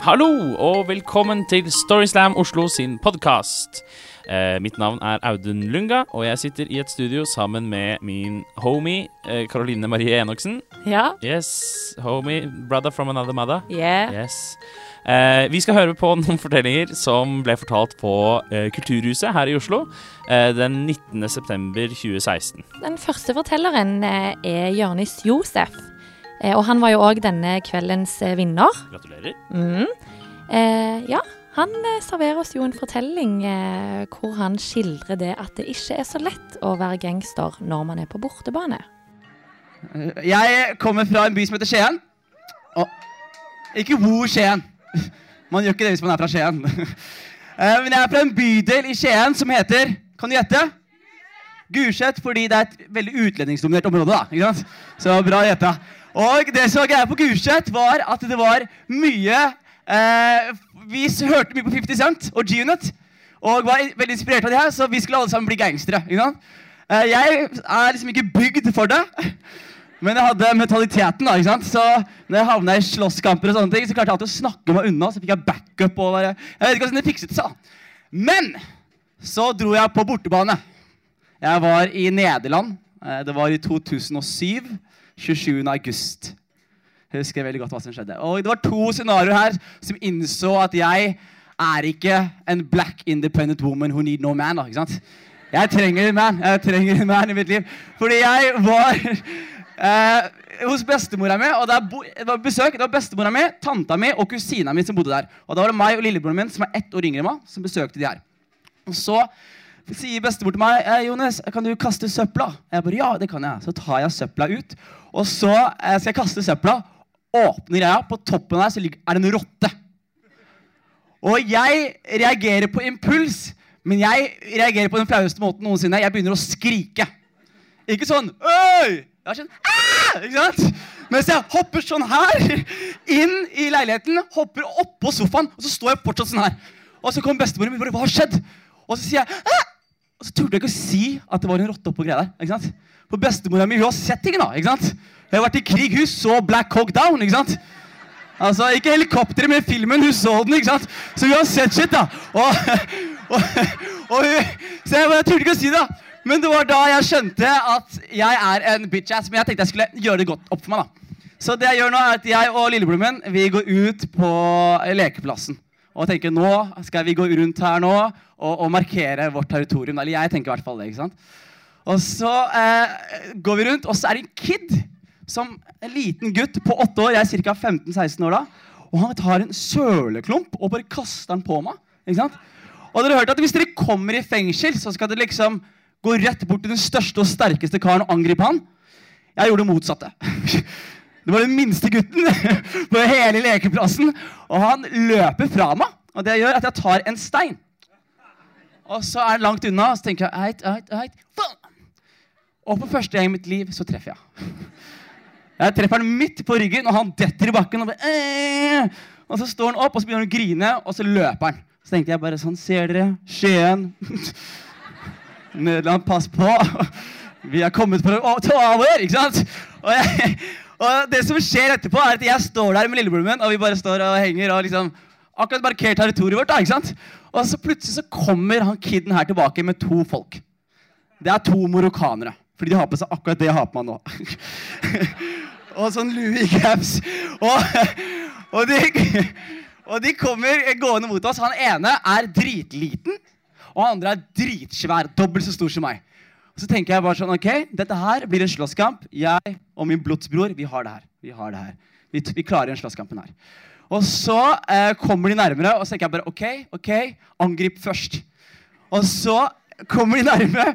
Hallo, og velkommen til Storyslam Oslo sin podkast. Eh, mitt navn er Audun Lunga, og jeg sitter i et studio sammen med min homie eh, Caroline Marie Enoksen. Ja. Yes, homie, brother from another mother. Yeah. Yes. Eh, vi skal høre på noen fortellinger som ble fortalt på eh, Kulturhuset her i Oslo eh, den 19. september 2016. Den første fortelleren eh, er Jørnis Josef. Eh, og han var jo òg denne kveldens eh, vinner. Gratulerer. Mm. Eh, ja, han eh, serverer oss jo en fortelling eh, hvor han skildrer det at det ikke er så lett å være gangster når man er på bortebane. Jeg kommer fra en by som heter Skien. Og ikke hvor Skien. Man gjør ikke det hvis man er fra Skien. Eh, Men jeg er fra en bydel i Skien som heter Kan du gjette? Gulset, fordi det er et veldig utlendingsdominert område. da, ikke sant? Så bra gjetta. Og det som var greia på Gulset, var at det var mye eh, Vi hørte mye på 50 Cent og G-Unit. Og var veldig inspirert av det her, så vi skulle alle sammen bli gangstere. ikke sant? Eh, jeg er liksom ikke bygd for det. Men jeg hadde mentaliteten, da. ikke sant? Så når jeg havna i slåsskamper, og sånne ting, så klarte jeg alltid å snakke meg unna. Så fikk jeg backup. og bare, Jeg vet ikke hvordan det fikset seg. Men så dro jeg på bortebane. Jeg var i Nederland. Eh, Det var i 2007. 27. august. Jeg husker veldig godt hva som skjedde. Og Det var to scenarioer her som innså at jeg er ikke en black independent woman who need no man. da, ikke sant? Jeg trenger en man. Jeg trenger en man i mitt liv. Fordi jeg var eh, hos bestemora mi, og det var besøk. Det var bestemora mi, tanta mi og kusina mi som bodde der. Og da var det meg og lillebroren min, som er ett år yngre enn meg, som besøkte de her. Og så sier bestemor til meg eh, Jonas, kan du kaste søpla. Jeg bare, ja, det kan jeg. Så tar jeg søpla ut, og så eh, skal jeg kaste søpla. Åpner jeg på toppen der så er det en rotte. Og jeg reagerer på impuls, men jeg reagerer på den flaueste måten noensinne. Jeg begynner å skrike. Ikke sånn Øy! Jeg er sånn Aah! Ikke sant? Mens jeg hopper sånn her inn i leiligheten, hopper oppå sofaen, og så står jeg fortsatt sånn her. Og så kommer bestemoren min bare Hva har skjedd? Og så sier jeg! Og så turte jeg ikke å si at det var en rotte oppå greia der. ikke sant? For bestemora mi har sett ting. da, ikke sant? Hun har vært i krig. Hun så Black Hawk Down. ikke sant? Altså, Ikke helikopteret, men filmen. Hun så den, ikke sant? Så hun har sett shit, da. Og, og, og hun, så jeg, jeg turte ikke å si det. da. Men det var da jeg skjønte at jeg er en bitch-ass. Men jeg tenkte jeg skulle gjøre det godt opp for meg. da. Så det jeg gjør nå, er at jeg og lillebroren min vi går ut på lekeplassen. Og tenker nå skal vi gå rundt her nå og, og markere vårt territorium. Eller jeg tenker i hvert fall det. ikke sant? Og så eh, går vi rundt, og så er det en kid. Som en liten gutt på åtte år. Jeg er ca. 15-16 år da. Og han tar en søleklump og bare kaster den på meg. ikke sant? Og dere hørte at hvis dere kommer i fengsel, så skal dere liksom gå rett bort til den største og sterkeste karen og angripe han. Jeg gjorde det motsatte. Det var den minste gutten på hele lekeplassen. Og han løper fra meg. Og det gjør at jeg tar en stein. Og så er han langt unna, og så tenker jeg eit, eit, eit. faen. Og for første gang i mitt liv så treffer jeg. Jeg treffer han midt på ryggen, og han detter i bakken. Og, bare, og så står han opp, og så begynner han å grine, og så løper han. Så tenkte jeg bare sånn Ser dere? Skien. Nederland, pass på. Vi er kommet for å ta over, ikke sant? Og, jeg, og det som skjer etterpå, er at jeg står der med lillebroren min, og vi bare står og henger og liksom akkurat markert territoriet vårt. da, ikke sant? Og så plutselig så kommer han kiden her tilbake med to folk. Det er to morokkanere. Fordi de har på seg akkurat det jeg har på meg nå. og sånn Louis caps. Og, og, de, og de kommer gående mot oss. Han ene er dritliten, og han andre er dritsvær. Dobbelt så stor som meg. Så tenker jeg bare sånn, ok, dette her blir en slåsskamp. Jeg og min blodsbror, vi har det her. Vi har det her. Vi, vi klarer den slåsskampen her. Og så eh, kommer de nærmere, og så tenker jeg bare ok, ok, angrip først. Og så kommer de nærme,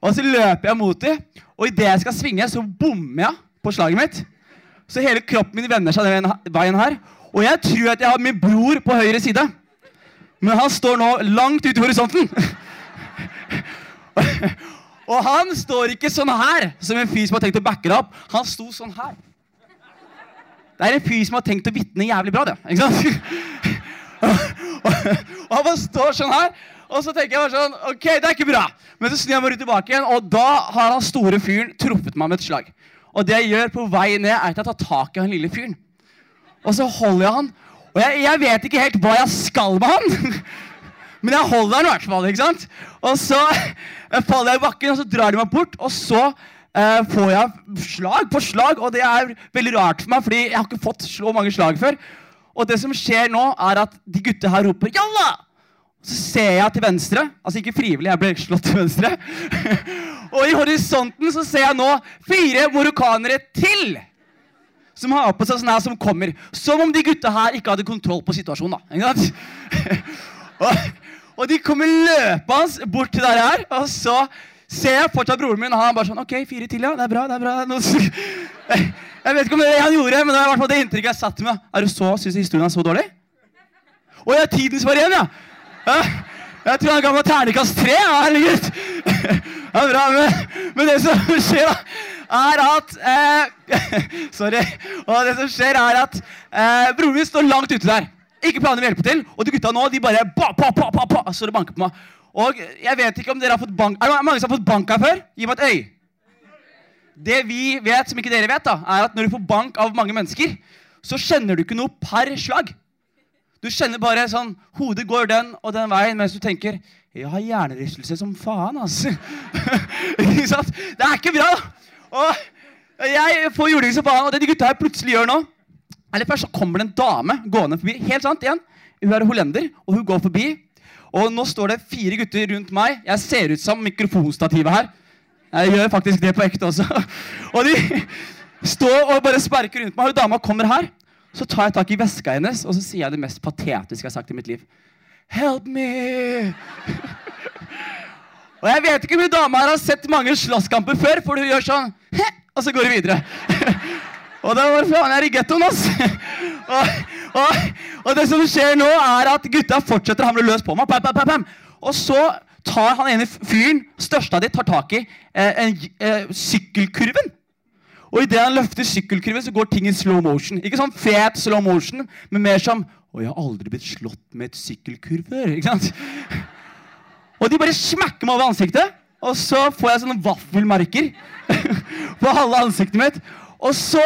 og så løper jeg mot dem. Og idet jeg skal svinge, så bommer jeg på slaget mitt. Så hele kroppen min vender seg den veien her. Og jeg tror at jeg har min bror på høyre side. Men han står nå langt ute i horisonten. og han står ikke sånn her, som en fyr som har tenkt å backe deg opp. Han sto sånn her. Det er en fyr som har tenkt å vitne jævlig bra, det. Ikke sant? og han bare står sånn her. Og så tenker jeg bare sånn, ok, det er ikke bra. Men så snur jeg meg rundt tilbake igjen, og da har han store fyren truffet meg med et slag. Og det jeg gjør på vei ned, er at jeg tar tak i han lille fyren. Og så holder jeg han, Og jeg, jeg vet ikke helt hva jeg skal med han. Men jeg holder den i hvert fall. ikke sant? Og så eh, faller jeg i bakken, og så drar de meg bort. Og så eh, får jeg slag på slag, og det er veldig rart for meg, fordi jeg har ikke fått så mange slag før. Og det som skjer nå, er at de gutta her roper 'jalla'! Så ser jeg til venstre, altså ikke frivillig, jeg ble slått til venstre. og i horisonten så ser jeg nå fire morokanere til som har på seg sånn her som kommer. Som om de gutta her ikke hadde kontroll på situasjonen. da. Og, de kommer løpende bort til der her, og så ser jeg fortsatt broren min, og han bare sånn OK, fire til, ja. Det er bra. det er bra. Jeg vet ikke om det er det han gjorde, men det er i hvert fall det inntrykket jeg satt med. Er du så, Syns historien er så dårlig? Å ja, tiden var igjen, ja. Jeg tror han ga meg terningkast tre. Ja, herregud. Ja, bra, men, men det som skjer, da er at eh, Sorry. Og det som skjer, er at eh, broren min står langt ute der. Ikke planer om å hjelpe til. Og de gutta nå de bare ba, ba, ba, ba, ba, Så det banker på meg. Og jeg vet ikke om dere har fått bank Er det mange som har fått bank her før? Gi meg et øy. Det vi vet, som ikke dere vet, da, er at når du får bank av mange mennesker, så kjenner du ikke noe per slag. Du kjenner bare sånn Hodet går den og den veien mens du tenker Jeg har hjernerystelse som faen, altså. Det er ikke bra. Og jeg får juling som faen, og det de gutta her plutselig gjør nå Eller Først så kommer det en dame gående forbi. Helt sant, igjen. Hun er hollender, og hun går forbi. Og nå står det fire gutter rundt meg. Jeg ser ut som mikrofonstativet her. Jeg gjør faktisk det på ekte også. Og de står og bare sparker rundt meg. Og dama kommer her. Så tar jeg tak i veska hennes og så sier jeg det mest patetiske jeg har sagt i mitt liv. Help me! Og jeg vet ikke om hun dama her har sett mange slåsskamper før, for hun gjør sånn Og så går hun videre. Og da var faen jeg i gettoen, ass. og, og, og, det som skjer nå, er at gutta fortsetter å hamle løs på meg. Pam, pam, pam, og så tar han ene fyren, største av de, tar tak i eh, en, eh, sykkelkurven. Og idet han løfter sykkelkurven, så går ting i slow motion. Ikke sånn fet slow motion, men mer som Å, jeg har aldri blitt slått med et sykkelkurv før. Ikke sant? Og de bare smekker meg over ansiktet. Og så får jeg sånne vaffelmerker på halve ansiktet mitt. Og så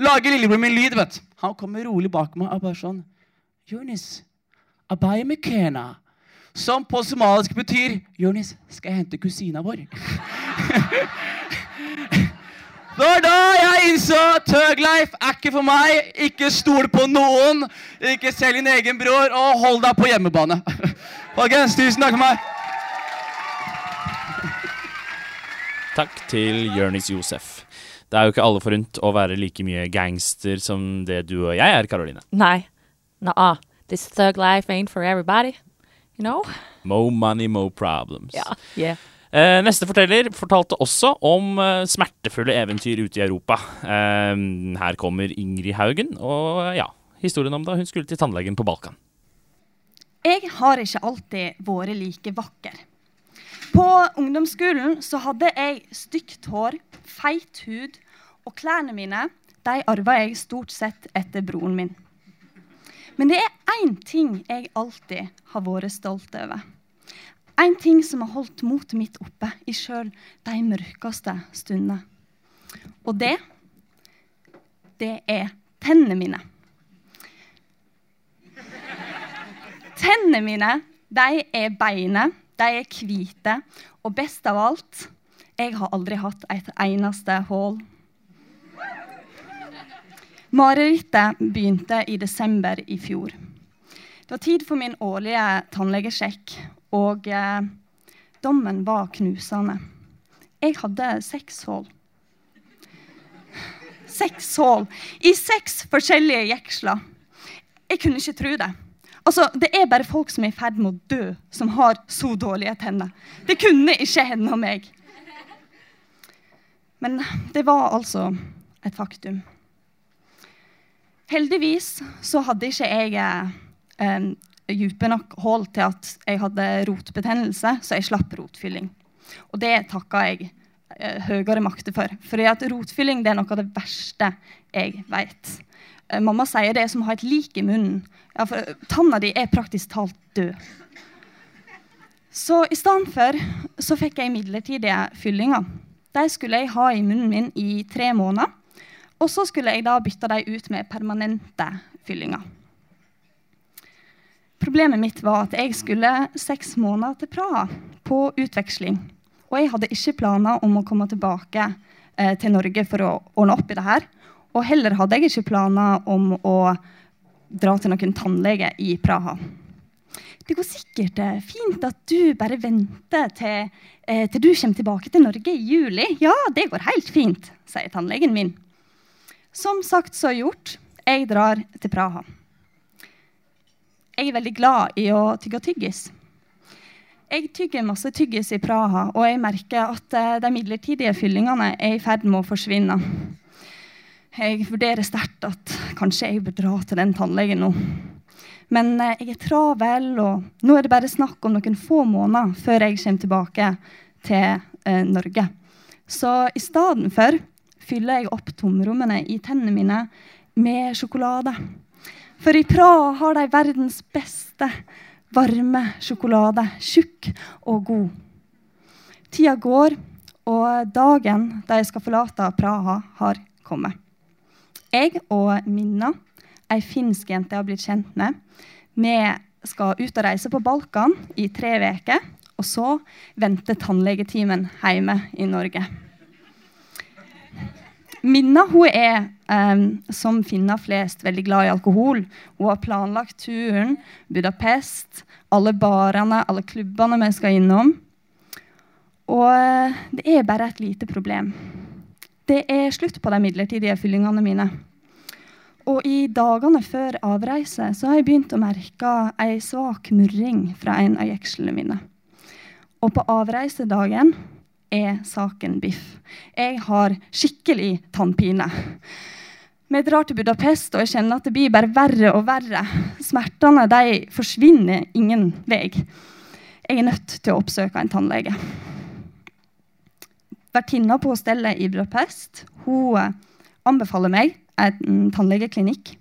lager lillebror min lyd. vet Han kommer rolig bak meg og bare sånn Jonis, abai mekena. Som på somalisk betyr Jonis, skal jeg hente kusina vår? Det var da jeg innså Tøgleif er ikke for meg. Ikke stol på noen. Ikke selg din egen bror, og hold deg på hjemmebane. Folkens, tusen takk for meg. Takk til Jørnis Josef. Det er jo ikke alle forunt å være like mye gangster som det du og jeg er, Karoline. Nei. Nah, this thug life ain't for everybody. You know? Mo money, mo problems. Ja, yeah. Eh, neste forteller fortalte også om eh, smertefulle eventyr ute i Europa. Eh, her kommer Ingrid Haugen, og ja, historien om da hun skulle til tannlegen på Balkan. Jeg har ikke alltid vært like vakker. På ungdomsskolen så hadde jeg stygt hår, feit hud, og klærne mine de arva jeg stort sett etter broren min. Men det er én ting jeg alltid har vært stolt over. En ting som har holdt motet mitt oppe i sjøl de mørkeste stundene. Og det det er tennene mine. Tennene mine de er beinet de er hvite. Og best av alt jeg har aldri hatt et eneste hull. Marerittet begynte i desember i fjor. Det var tid for min årlige tannlegesjekk, og eh, dommen var knusende. Jeg hadde seks hull. Seks hull i seks forskjellige jeksler. Jeg kunne ikke tro det. Altså, Det er bare folk som er i ferd med å dø, som har så dårlige tenner. Det kunne ikke hende meg. Men det var altså et faktum. Heldigvis så hadde ikke jeg eh, dype nok hull til at jeg hadde rotbetennelse, så jeg slapp rotfylling. Og det takka jeg eh, høyere makter for. For rotfylling er noe av det verste jeg vet. Eh, mamma sier det er som å ha et lik i munnen. Ja, for Tanna di er praktisk talt død. Så i stedet for så fikk jeg midlertidige fyllinger. De skulle jeg ha i munnen min i tre måneder. Og så skulle jeg da bytte dem ut med permanente fyllinger. Problemet mitt var at jeg skulle seks måneder til Praha på utveksling. Og jeg hadde ikke planer om å komme tilbake eh, til Norge for å ordne opp i det her. Og heller hadde jeg ikke planer om å dra til noen tannlege i Praha. Det går sikkert eh, fint at du bare venter til, eh, til du kommer tilbake til Norge i juli. Ja, det går helt fint, sier tannlegen min. Som sagt så gjort. Jeg drar til Praha. Jeg er veldig glad i å tygge tyggis. Jeg tygger masse tyggis i Praha, og jeg merker at eh, de midlertidige fyllingene er i ferd med å forsvinne. Jeg vurderer sterkt at kanskje jeg bør dra til den tannlegen nå. Men eh, jeg er travel, og nå er det bare snakk om noen få måneder før jeg kommer tilbake til eh, Norge. Så i stedet for fyller jeg opp tomrommene i tennene mine med sjokolade. For i Praha har de verdens beste varme sjokolade. Tjukk og god. Tida går, og dagen de skal forlate Praha, har kommet. Jeg og Minna, ei finsk jente jeg har blitt kjent med, vi skal ut og reise på Balkan i tre uker. Og så venter tannlegetimen hjemme i Norge. Minna hun er, um, som finner flest, veldig glad i alkohol. Hun har planlagt turen, Budapest, alle barene, alle klubbene vi skal innom. Og uh, det er bare et lite problem. Det er slutt på de midlertidige fyllingene mine. Og i dagene før avreise så har jeg begynt å merke ei svak murring fra en av jekslene mine. Og på avreisedagen er saken biff. Jeg har skikkelig tannpine. Vi drar til Budapest, og jeg kjenner at det blir bare verre og verre. Smertene de forsvinner ingen vei. Jeg er nødt til å oppsøke en tannlege. Vertinna på hostellet i Budapest hun eh, anbefaler meg en tannlegeklinikk.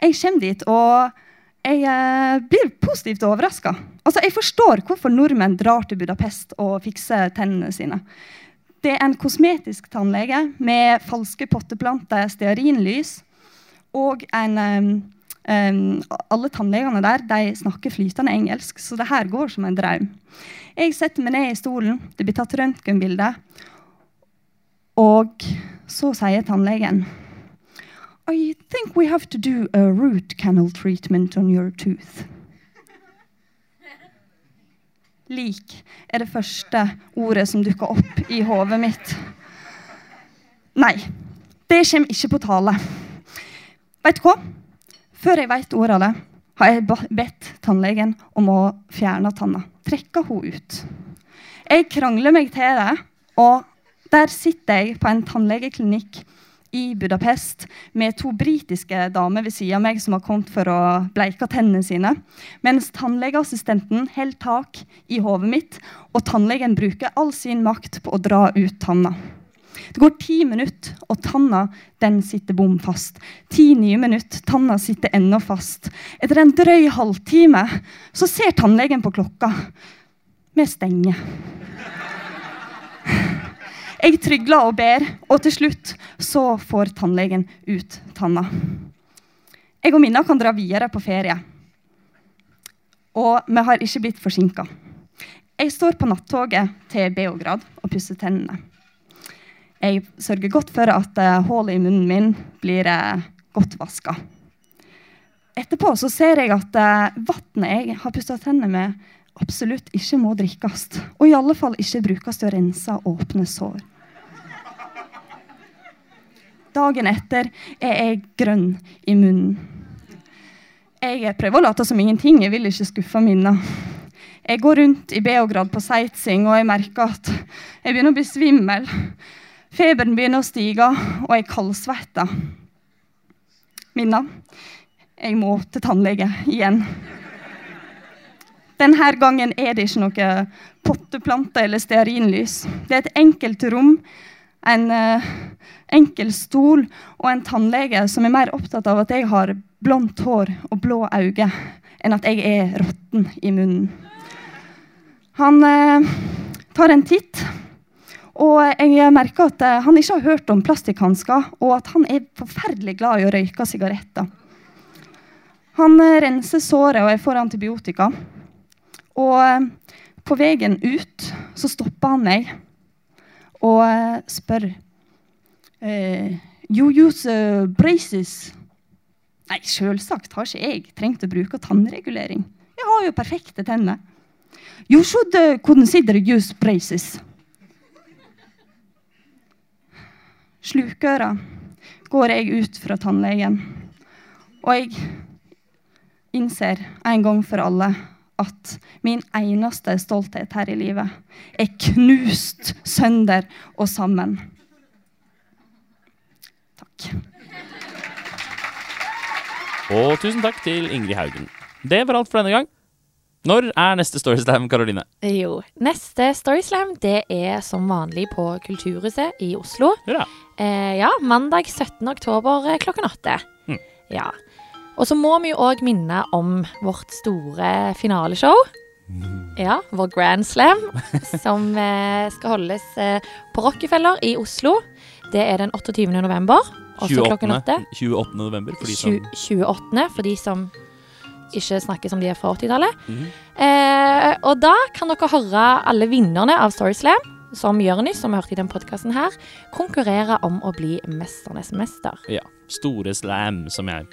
Jeg kommer dit, og jeg eh, blir positivt overraska. Altså, jeg forstår hvorfor nordmenn drar til Budapest og fikser tennene sine. Det er en kosmetisk tannlege med falske potteplanter, stearinlys og en um, um, Alle tannlegene der de snakker flytende engelsk, så det her går som en drøm. Jeg setter meg ned i stolen, det blir tatt røntgenbilde, og så sier tannlegen i think we have to do a root canal treatment on your tooth. Lik er det første ordet som dukker opp i hodet mitt. Nei, det kommer ikke på tale. Vet du hva? Før jeg vet ordet av det, har jeg bedt tannlegen om å fjerne tanna. Trekke henne ut. Jeg krangler meg til det, og der sitter jeg på en tannlegeklinikk i Budapest med to britiske damer ved siden av meg som har kommet for å bleike tennene sine. Mens tannlegeassistenten holder tak i hodet mitt, og tannlegen bruker all sin makt på å dra ut tanna. Det går ti minutter, og tanna den sitter bom fast. Ti nye minutter, tanna sitter ennå fast. Etter en drøy halvtime så ser tannlegen på klokka. Vi stenger. Jeg trygler og ber, og til slutt så får tannlegen ut tanna. Jeg og Minna kan dra videre på ferie. Og vi har ikke blitt forsinka. Jeg står på nattoget til Beograd og pusser tennene. Jeg sørger godt for at uh, hullet i munnen min blir uh, godt vaska. Etterpå så ser jeg at uh, vannet jeg har pussa tennene med, absolutt ikke må drikkes. Og i alle fall ikke brukes til å rense åpne sår. Dagen etter er jeg grønn i munnen. Jeg prøver å late som ingenting. Jeg vil ikke skuffe Minna. Jeg går rundt i Beograd på sightseeing, og jeg merker at jeg begynner å bli svimmel. Feberen begynner å stige, og jeg kaldsvetter. Minna, jeg må til tannlege igjen. Denne gangen er det ikke noe potteplante eller stearinlys. Det er et enkelt rom, en uh, enkel stol og en tannlege som er mer opptatt av at jeg har blondt hår og blå øyne, enn at jeg er råtten i munnen. Han uh, tar en titt, og jeg merker at uh, han ikke har hørt om plastikkhansker, og at han er forferdelig glad i å røyke sigaretter. Han renser såret, og jeg får antibiotika. Og eh, på veien ut så stopper han meg og eh, spør eh, You use uh, braces? Nei, selvsagt har ikke jeg trengt å bruke tannregulering. Jeg har jo perfekte tenner. You should consider use braces. Slukøra går jeg ut fra tannlegen, og jeg innser en gang for alle at min eneste stolthet her i livet er knust sønder og sammen. Takk. Og tusen takk til Ingrid Haugen. Det var alt for denne gang. Når er neste Storyslam, Karoline? Jo, neste Storyslam det er som vanlig på Kulturhuset i Oslo. Ja, Eh, ja, mandag 17. oktober eh, klokken åtte. Mm. Ja. Og så må vi jo òg minne om vårt store finaleshow. Ja, vår Grand Slam, som eh, skal holdes eh, på Rockefeller i Oslo. Det er den 28. november, også klokken 28. åtte. 28. november, for de som 28. for de som ikke snakker som de er fra 80-tallet. Mhm. eh, og da kan dere høre alle vinnerne av Story Slam, som Jørnis, som vi hørte i den podkasten her, konkurrere om å bli Mesternes mester. Ja. Store slam, som jeg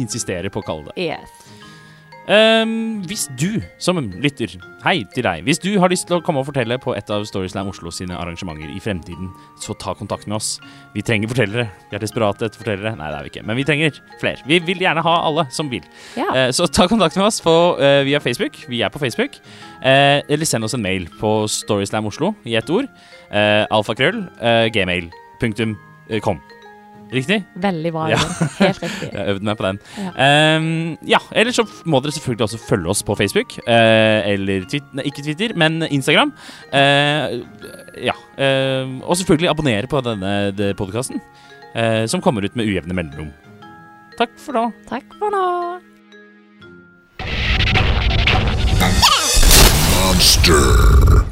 insisterer på å kalle det. Yes. Um, hvis du som lytter, hei til deg, hvis du har lyst til å komme og fortelle på et av Storyslam Oslo sine arrangementer i fremtiden, så ta kontakt med oss. Vi trenger fortellere. Vi er desperate etter fortellere. Nei, det er vi ikke, men vi trenger flere. Vi vil gjerne ha alle som vil. Ja. Uh, så ta kontakt med oss på, uh, via Facebook. Vi er på Facebook. Uh, eller send oss en mail på Storyslam Oslo i ett ord. Alfakrøll uh, gmail.com. Riktig? Veldig bra. Ja. Helt riktig. Jeg øvde meg på den. Ja. Um, ja, Eller så må dere selvfølgelig også følge oss på Facebook. Uh, eller Twitter, nei, ikke Twitter, men Instagram. Uh, ja. Uh, og selvfølgelig abonnere på denne podkasten, som kommer ut med ujevne mellomrom. Takk for nå. Takk for nå. Monster.